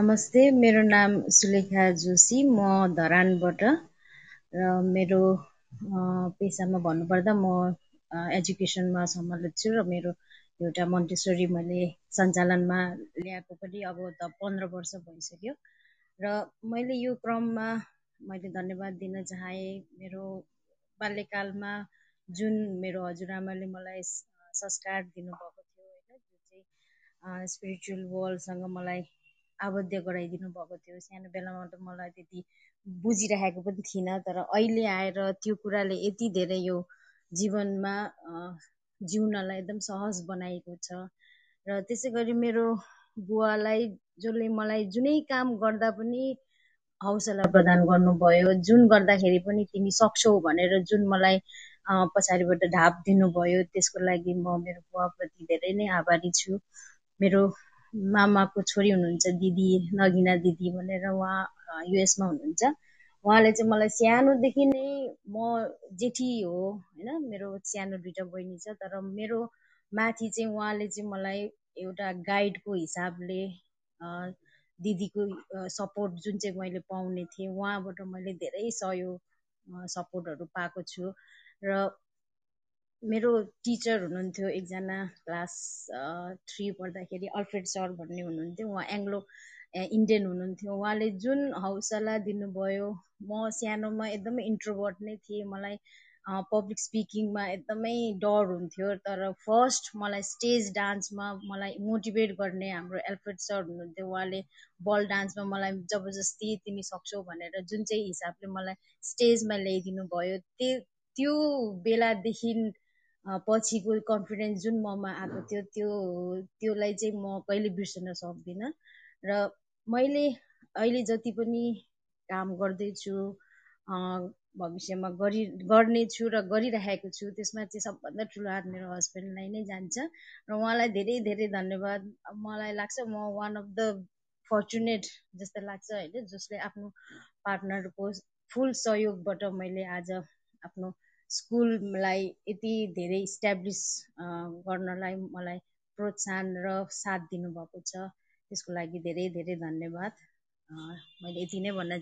नमस्ते मेरो नाम सुलेखा जोशी म धरानबाट र मेरो पेसामा भन्नुपर्दा म एजुकेसनमा सम्हाल्दै छु र मेरो एउटा मन्टेश्वरी मैले सञ्चालनमा ल्याएको पनि अब त पन्ध्र वर्ष भइसक्यो र मैले यो क्रममा मैले धन्यवाद दिन चाहे। मेरो बाल्यकालमा जुन मेरो हजुरआमाले मलाई संस्कार दिनुभएको थियो होइन जुन चाहिँ स्पिरिचुअल वर्ल्डसँग मलाई आबद्ध गराइदिनु भएको थियो। सानो बेलामा त मलाई त्यति बुझिराखेको पनि थिइनँ तर अहिले आएर त्यो कुराले यति धेरै यो जीवनमा जिउनलाई एकदम सहज बनाएको छ। र त्यसै गरी मेरो बुवालाई जसले मलाई जुनै काम गर्दा पनि हौसला प्रदान गर्नुभयो जुन गर्दाखेरि पनि तिमी सक्छौ भनेर जुन मलाई पछाडिबाट ढाप दिनुभयो त्यसको लागि म मेरो बुवाप्रति धेरै नै आभारी छु। मेरो मामाको छोरी हुनुहुन्छ दिदी नगिना दिदी भनेर उहाँ युएसमा हुनुहुन्छ। उहाँले चाहिँ मलाई सानोदेखि नै म जेठी हो होइन? मेरो सानो दुइटा बहिनी छ तर मेरो माथि चाहिँ उहाँले चाहिँ मलाई एउटा गाइडको हिसाबले दिदीको सपोर्ट जुन चाहिँ मैले पाउने थिएँ उहाँबाट मैले धेरै सहयोग सपोर्टहरू पाएको छु। र मेरो टिचर हुनुहुन्थ्यो एकजना क्लास थ्री पढ्दाखेरि अल्फ्रेड सर भन्ने हुनुहुन्थ्यो। उहाँ एङ्ग्लो इन्डियन हुनुहुन्थ्यो। उहाँले जुन हौसला दिनुभयो म सानोमा एकदमै इन्ट्रोभर्ट नै थिएँ। मलाई पब्लिक स्पिकिङमा एकदमै डर हुन्थ्यो। तर फर्स्ट मलाई स्टेज डान्समा मलाई मोटिभेट गर्ने हाम्रो एल्फ्रेड सर हुनुहुन्थ्यो। उहाँले बल डान्समा मलाई जबरजस्ती तिमी सक्छौ भनेर जुन चाहिँ हिसाबले मलाई स्टेजमा ल्याइदिनु भयो त्यो त्यो बेलादेखि पछिको कन्फिडेन्स जुन ममा आएको थियो त्यो त्योलाई चाहिँ म कहिले बिर्सन सक्दिनँ। र मैले अहिले जति पनि काम गर्दैछु भविष्यमा गरि गर्नेछु र गरिरहेको छु त्यसमा चाहिँ सबभन्दा ठुलो हात मेरो हस्बेन्डलाई नै जान्छ। र उहाँलाई धेरै धेरै धन्यवाद। मलाई लाग्छ म वान अफ द फर्चुनेट जस्तो लाग्छ होइन जसले आफ्नो पार्टनरको फुल सहयोगबाट मैले आज आफ्नो स्कुललाई यति धेरै इस्ट्याब्लिस गर्नलाई मलाई प्रोत्साहन र साथ दिनुभएको छ। त्यसको लागि धेरै धेरै धन्यवाद। मैले यति नै भन्न